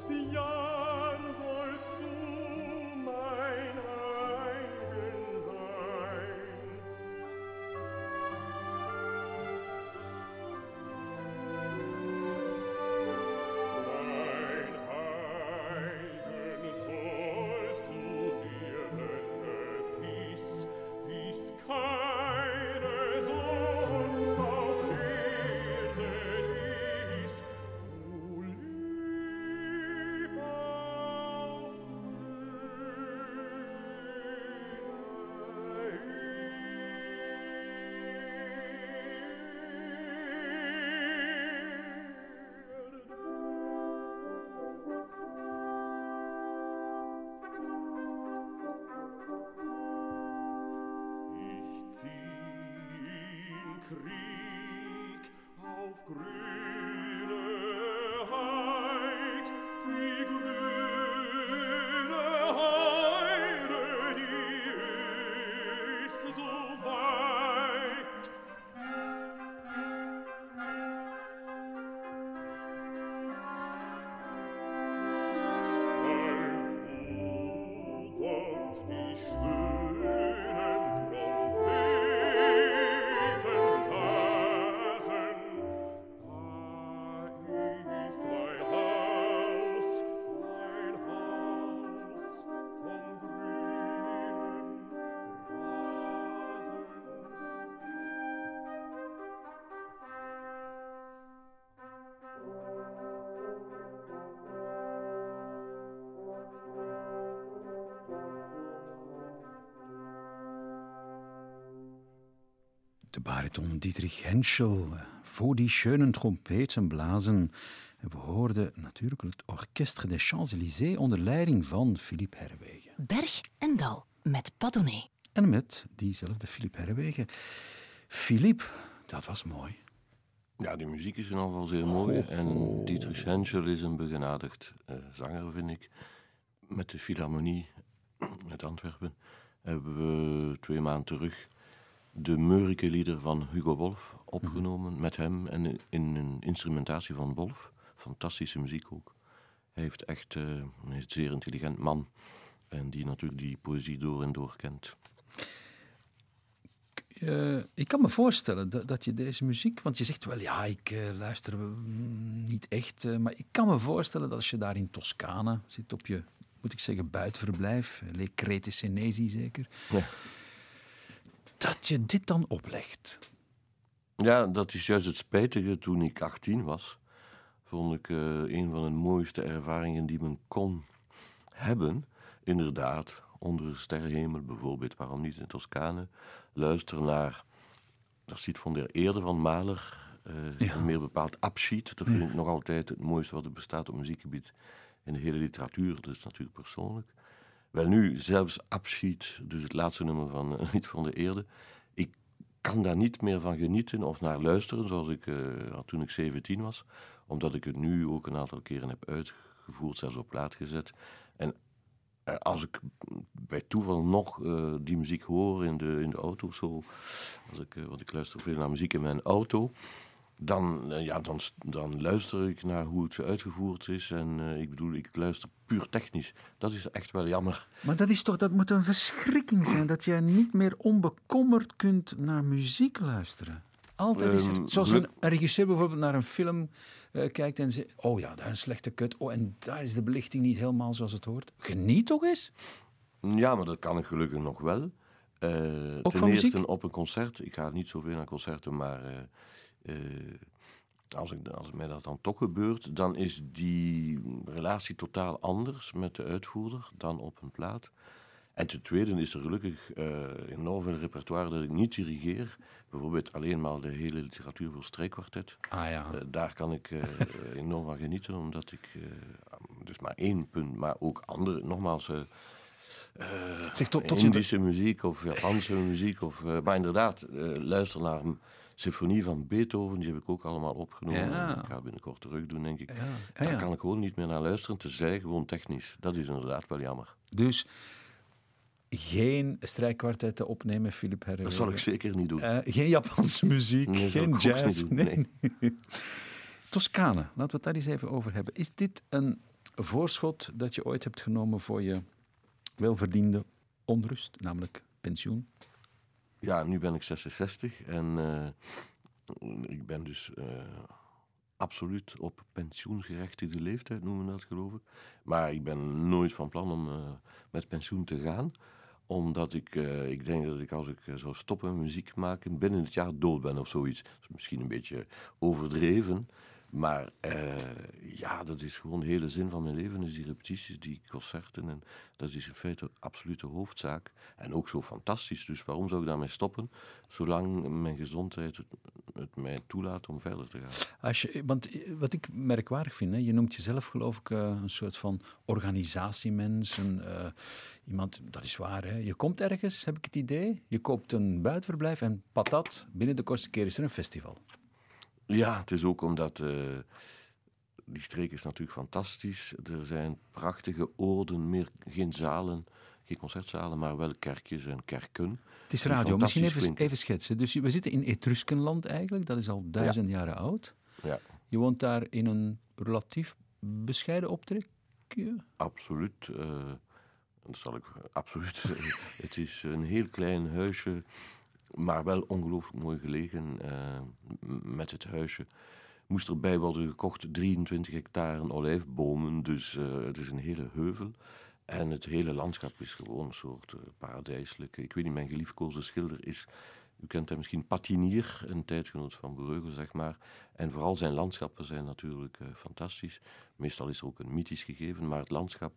See ya de bariton Dietrich Henschel voor die schönen trompeten blazen. En we hoorden natuurlijk het Orchestre des Champs-Élysées onder leiding van Philippe Herwegen. Berg en Dal met Padonnet. En met diezelfde Philippe Herwegen. Philippe, dat was mooi. Ja, die muziek is in ieder geval zeer mooi. En Dietrich Henschel is een begenadigd uh, zanger, vind ik. Met de Philharmonie uit Antwerpen hebben we twee maanden terug de Meurike lieder van Hugo Wolf opgenomen mhm. met hem en in een instrumentatie van Wolf. Fantastische muziek ook. Hij heeft echt uh, een zeer intelligent man en die natuurlijk die poëzie door en door kent. Uh, ik kan me voorstellen dat, dat, je deze muziek, want je zegt wel ja, ik uh, luister niet echt, maar ik kan me voorstellen dat als je daar in Toscane zit op je, moet ik zeggen, buitenverblijf, Le Crete Senesi zeker. Ja dat je dit dan oplegt. Ja, dat is juist het spijtige. Toen ik 18 was, vond ik uh, een van de mooiste ervaringen die men kon hebben. Inderdaad, onder een sterrenhemel bijvoorbeeld, waarom niet in Toscane, luisteren naar, dat ziet van der Eerde van Mahler, uh, meer bepaald Abschied. Dat vind ik nog altijd het mooiste wat er bestaat op muziekgebied in de hele literatuur, dus natuurlijk persoonlijk. Wel nu, zelfs Abschied, dus het laatste nummer van uh, van de Eerde. Ik kan daar niet meer van genieten of naar luisteren zoals ik uh, toen ik 17 was. Omdat ik het nu ook een aantal keren heb uitgevoerd, zelfs op plaat gezet. En uh, als ik bij toeval nog die muziek hoor in de, in de auto of zo. Als ik, want ik luister veel naar muziek in mijn auto dan, uh, ja, dan, dan luister ik naar hoe het uitgevoerd is. En uh, ik bedoel, ik luister puur technisch. Dat is echt wel jammer. Maar dat, is toch, dat moet een verschrikking zijn dat je niet meer onbekommerd kunt naar muziek luisteren. Altijd is het. Ehm, zoals een, regisseur bijvoorbeeld naar een film uh, kijkt en zegt: Oh ja, daar is een slechte kut. Oh, en daar is de belichting niet helemaal zoals het hoort. Geniet toch eens? Ja, maar dat kan ik gelukkig nog wel. Uh, ten eerste op een concert. Ik ga niet zoveel naar concerten, maar uh, als, ik, als mij dat dan toch gebeurt, dan is die relatie totaal anders met de uitvoerder dan op een plaat. En ten tweede is er gelukkig uh, enorm veel repertoire dat ik niet dirigeer. Bijvoorbeeld alleen maar de hele literatuur voor strijkkwartet. Ah, ja. Uh, daar kan ik uh, enorm van genieten, omdat ik dus maar één punt, maar ook andere, nogmaals. zeg, tot, tot Indische muziek of Japanse muziek. Of, maar inderdaad, luister naar hem symfonie van Beethoven, die heb ik ook allemaal opgenomen. Ja. Ik ga binnenkort terug doen, denk ik. Ja. Daar kan ik gewoon niet meer naar luisteren, tenzij gewoon technisch. Dat is inderdaad wel jammer. Dus geen strijkkwartetten opnemen, Philip Herrewegen. Dat zal ik zeker niet doen. Uh, geen Japanse muziek, Nee, geen jazz. nee. Toscane, laten we het daar eens even over hebben. Is dit een voorschot dat je ooit hebt genomen voor je welverdiende onrust, namelijk pensioen? Ja, nu ben ik 66 en eh, ik ben dus eh, absoluut op pensioengerechtigde leeftijd, noemen we dat geloof ik. Maar ik ben nooit van plan om eh, met pensioen te gaan omdat ik, ik denk dat ik als ik eh, zou stoppen met muziek maken, binnen het jaar dood ben of zoiets. Dat is misschien een beetje overdreven. Maar eh, ja, dat is gewoon de hele zin van mijn leven. Is die repetities, die concerten. En dat is in feite de hoofdzaak. En ook zo fantastisch. Dus waarom zou ik daarmee stoppen? Zolang mijn gezondheid het, mij toelaat om verder te gaan. Als je, want wat ik merkwaardig vind, hè, je noemt jezelf geloof ik eh, een soort van organisatiemens. Eh, iemand, dat is waar, hè. je komt ergens, heb ik het idee. Je koopt een buitenverblijf en patat, binnen de kortste keer is er een festival. Ja, het is ook omdat eh, die streek is natuurlijk fantastisch. Er zijn prachtige oorden, meer geen zalen, geen concertzalen, maar wel kerkjes en kerken. Het is radio, misschien even, schetsen. Dus we zitten in Etruskenland eigenlijk, dat is al duizend jaren oud. Ja, Je woont daar in een relatief bescheiden optrekje. absoluut. eh, dat zal ik absoluut. het is een heel klein huisje, maar wel ongelooflijk mooi gelegen. eh, met het huisje moest erbij worden gekocht 23 hectare olijfbomen, dus eh, het is een hele heuvel. En het hele landschap is gewoon een soort eh, paradijselijke. Ik weet niet, mijn geliefkoosde schilder is. U kent hem misschien Patinier, een tijdgenoot van Breugel, zeg maar. En vooral zijn landschappen zijn natuurlijk fantastisch. Meestal is er ook een mythisch gegeven, maar het landschap.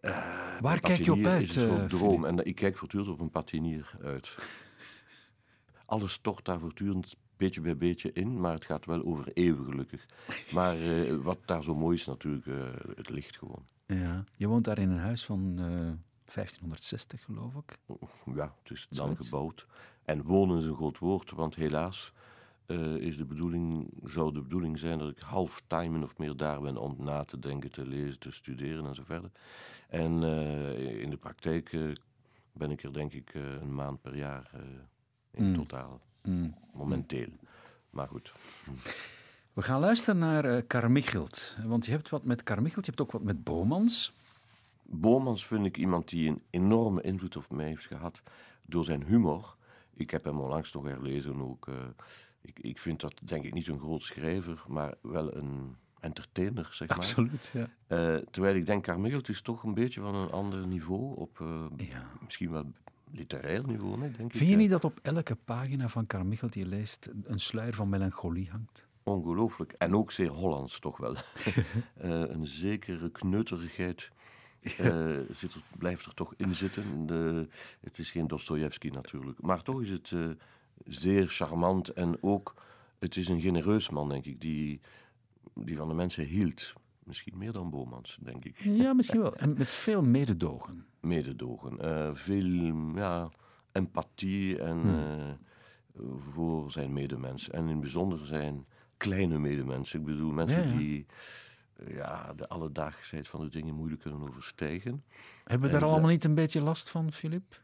Eh, Waar kijk je op uit, Is een soort eh, droom. En ik kijk voortdurend op een patinier uit. Alles stort daar voortdurend beetje bij beetje in, maar het gaat wel over eeuwen gelukkig. Maar eh, wat daar zo mooi is natuurlijk, het licht gewoon. Ja. Je woont daar in een huis van eh, 1560, geloof ik. Ja, het is dan Zoiets. gebouwd. En wonen is een groot woord, want helaas eh, is de bedoeling, zou de bedoeling zijn dat ik halftime of meer daar ben om na te denken, te lezen, te studeren en zo verder. En eh, in de praktijk eh, ben ik er denk ik een maand per jaar in Mm. totaal, Mm. momenteel. Maar goed. We gaan luisteren naar eh Carmichelt. Want je hebt wat met Carmichelt, je hebt ook wat met Bomans. Bomans vind ik iemand die een enorme invloed op mij heeft gehad door zijn humor. Ik heb hem onlangs nog herlezen ook. Ik, ik vind dat denk ik niet een groot schrijver, maar wel een entertainer, zeg maar. Absoluut, ja. Eh, terwijl ik denk, Carmichael is toch een beetje van een ander niveau, op eh, ja. misschien wel literair niveau, nee, denk ik. Vind je niet dat op elke pagina van Carmichelt die je leest een sluier van melancholie hangt? Ongelooflijk. En ook zeer Hollands, toch wel. Eh, een zekere kneuterigheid eh, zit er, blijft er toch in zitten. De, het is geen Dostojevski natuurlijk. Maar toch is het zeer charmant. En ook, het is een genereus man, denk ik, die, die van de mensen hield. Misschien meer dan Bomans, denk ik. Ja, misschien wel. En met veel mededogen. Mededogen. Eh, veel ja, empathie en, eh, voor zijn medemens. En in het bijzonder zijn kleine medemensen. Ik bedoel, mensen Ja, ja. die eh, ja, de alledaagsheid van de dingen moeilijk kunnen overstijgen. Hebben we En daar de- allemaal niet een beetje last van, Filip?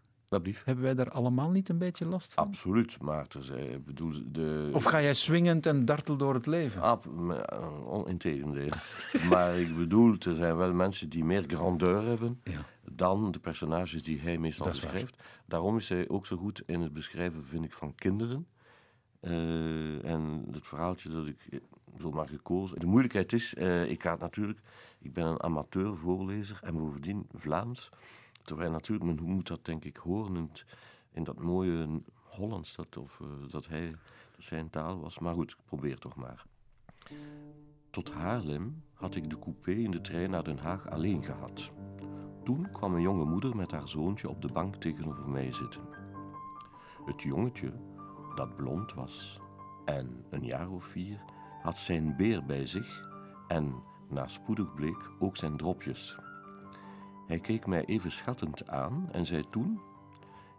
Hebben wij daar allemaal niet een beetje last van? Absoluut, maar terzij, ik bedoel, de... Of ga jij swingend en dartel door het leven? Ap, me- eh, on- integendeel. maar ik bedoel, er zijn wel mensen die meer grandeur hebben Ja. dan de personages die hij meestal waar. beschrijft. Daarom is hij ook zo goed in het beschrijven, vind ik, van kinderen. Eh, en het verhaaltje dat ik eh, zo maar gekozen. De moeilijkheid is, eh, ik ga natuurlijk, ik ben een amateur voorlezer en bovendien Vlaams. Terwijl natuurlijk, men moet dat denk ik horen in, dat mooie Hollands, dat, of, eh, dat hij dat zijn taal was. Maar goed, probeer toch maar. Tot Haarlem had ik de coupé in de trein naar Den Haag alleen gehad. Toen kwam een jonge moeder met haar zoontje op de bank tegenover mij zitten. Het jongetje, dat blond was en een jaar of vier, had zijn beer bij zich en, na spoedig bleek, ook zijn dropjes. Hij keek mij even schattend aan en zei toen: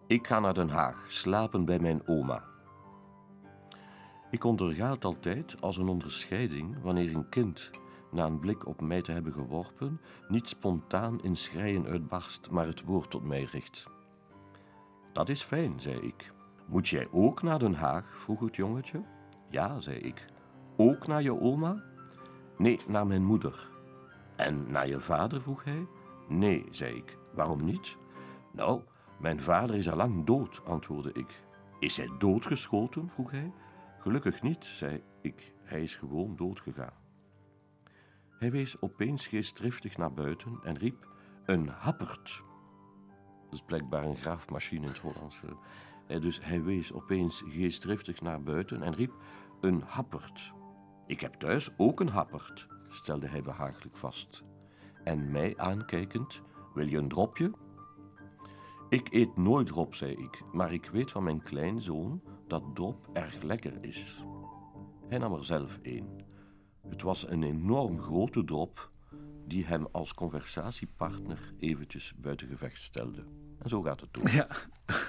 Ik ga naar Den Haag, slapen bij mijn oma. Ik onderga het altijd als een onderscheiding wanneer een kind na een blik op mij te hebben geworpen, niet spontaan in schreien uitbarst, maar het woord tot mij richt. Dat is fijn, zei ik. Moet jij ook naar Den Haag? vroeg het jongetje. Ja, zei ik. Ook naar je oma? Nee, naar mijn moeder. En naar je vader? vroeg hij. Nee, zei ik. Waarom niet? Nou, mijn vader is al lang dood, antwoordde ik. Is hij doodgeschoten? vroeg hij. Gelukkig niet, zei ik. Hij is gewoon doodgegaan. Hij wees opeens geestdriftig naar buiten en riep: Een happert. Dat is blijkbaar een graafmachine in het Hollands. Dus hij wees opeens geestdriftig naar buiten en riep: Een happert. Ik heb thuis ook een happert, stelde hij behagelijk vast. En mij aankijkend: Wil je een dropje? Ik eet nooit drop, zei ik, maar ik weet van mijn kleinzoon dat drop erg lekker is. Hij nam er zelf een. Het was een enorm grote drop die hem als conversatiepartner eventjes buiten gevecht stelde. En zo gaat het door. Ja,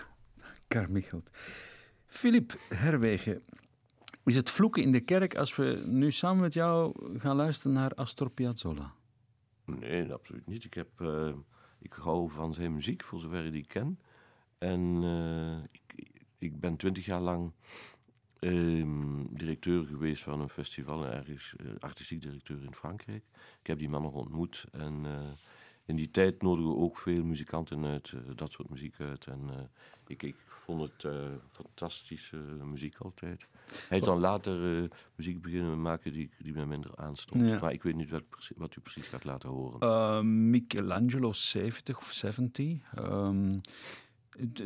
Karmichelt. Filip Herwegen, is het vloeken in de kerk als we nu samen met jou gaan luisteren naar Astor Piazzolla? Nee, absoluut niet. Ik, heb, uh, ik hou van zijn muziek, voor zover ik die ken. En uh, ik, ik ben twintig jaar lang Ehm, directeur geweest van een festival, ergens uh, artistiek directeur in Frankrijk. Ik heb die man nog ontmoet en in die tijd nodigen we ook veel muzikanten uit, uh, dat soort muziek uit. En ik, ik vond het fantastische muziek altijd. Hij is dan later muziek beginnen maken die, die mij minder aanstond. Ja. Maar ik weet niet wat, wat, u precies gaat laten horen. Michelangelo 70 of 70. Um,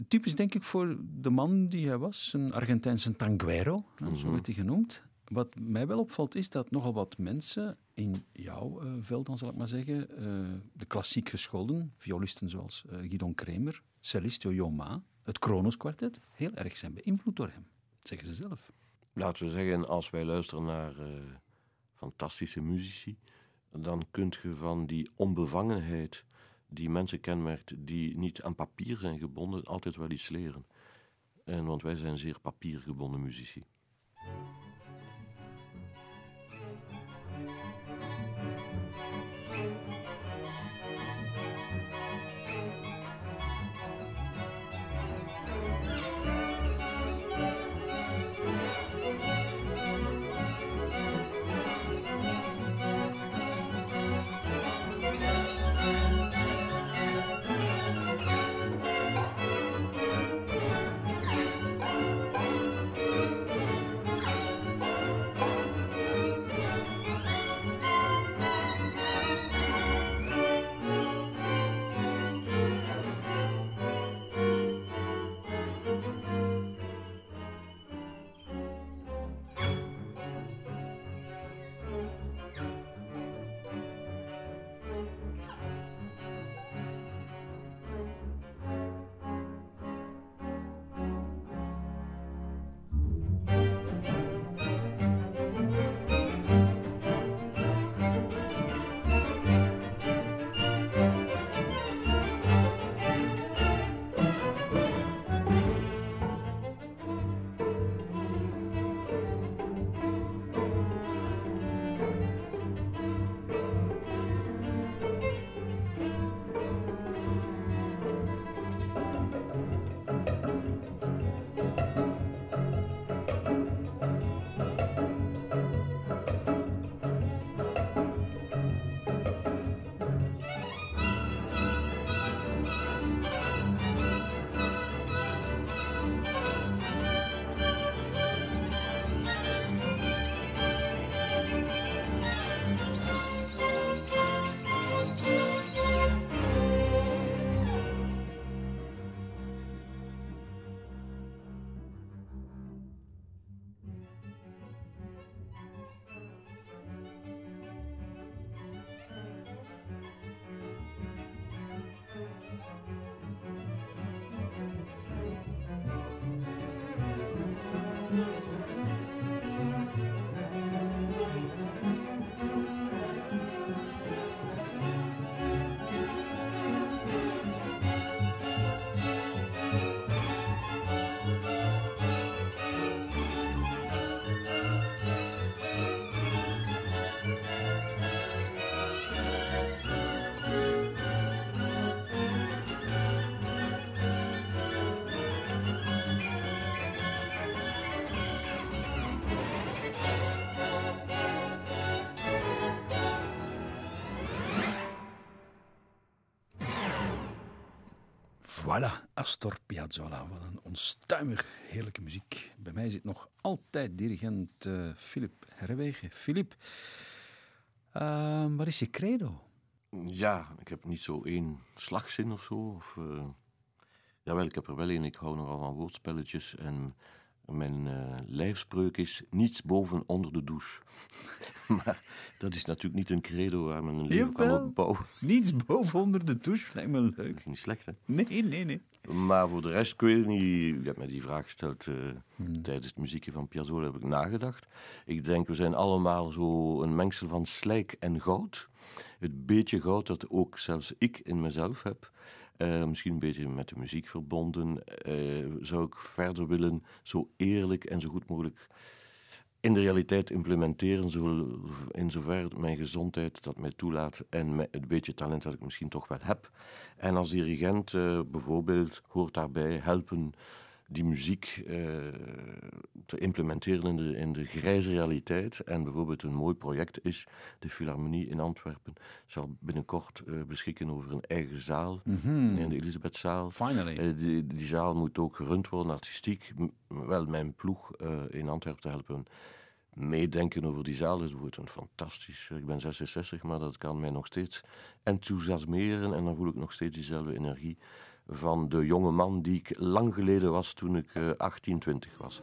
Typisch denk ik voor de man die hij was, een Argentijnse tanguero, zo mhm. werd hij genoemd. Wat mij wel opvalt is dat nogal wat mensen in jouw uh, veld, dan zal ik maar zeggen, uh, de klassiek gescholden, violisten zoals uh, Guidon Kremer, Celestio Joma, het Kronos kwartet, heel erg zijn beïnvloed door hem, zeggen ze zelf. Laten we zeggen, als wij luisteren naar fantastische muzici, dan kunt je van die onbevangenheid die mensen kenmerkt die niet aan papier zijn gebonden, altijd wel iets leren. En want wij zijn zeer papiergebonden muzici. Astor Piazzolla. Wat een onstuimig heerlijke muziek. Bij mij zit nog altijd dirigent uh, Philip Herwegen. Philip, uh, wat is je credo? Ja, ik heb niet zo één slagzin of zo. Of, uh, jawel, ik heb er wel één. Ik hou nogal van woordspelletjes. En mijn uh, lijfspreuk is niets boven onder de douche. maar dat is natuurlijk niet een credo waar men een leven Jawel. kan opbouwen. Niets boven onder de douche lijkt me leuk. Niet slecht, hè? Nee, nee, nee. Maar voor de rest, ik weet niet... Je hebt mij die vraag gesteld uh, hmm. tijdens het muziekje van Piazzolla, heb ik nagedacht. Ik denk, we zijn allemaal zo een mengsel van slijk en goud. Het beetje goud dat ook zelfs ik in mezelf heb... Uh, misschien een beetje met de muziek verbonden. Uh, zou ik verder willen zo eerlijk en zo goed mogelijk in de realiteit implementeren, zo, in zover mijn gezondheid dat mij toelaat en het beetje talent dat ik misschien toch wel heb. En als dirigent uh, bijvoorbeeld hoort daarbij helpen die muziek uh, te implementeren in de, in de grijze realiteit. En bijvoorbeeld een mooi project is de Philharmonie in Antwerpen. Zal binnenkort uh, beschikken over een eigen zaal mm -hmm. in de Elisabethzaal. Finally. Uh, die, die, zaal moet ook gerund worden, artistiek. Wel, mijn ploeg in Antwerpen te helpen meedenken over die zaal is wordt een fantastisch. Ik ben 66, maar dat kan mij nog steeds enthousiasmeren en dan voel ik nog steeds diezelfde energie van de jonge man die ik lang geleden was toen ik 18, eh, 20 was.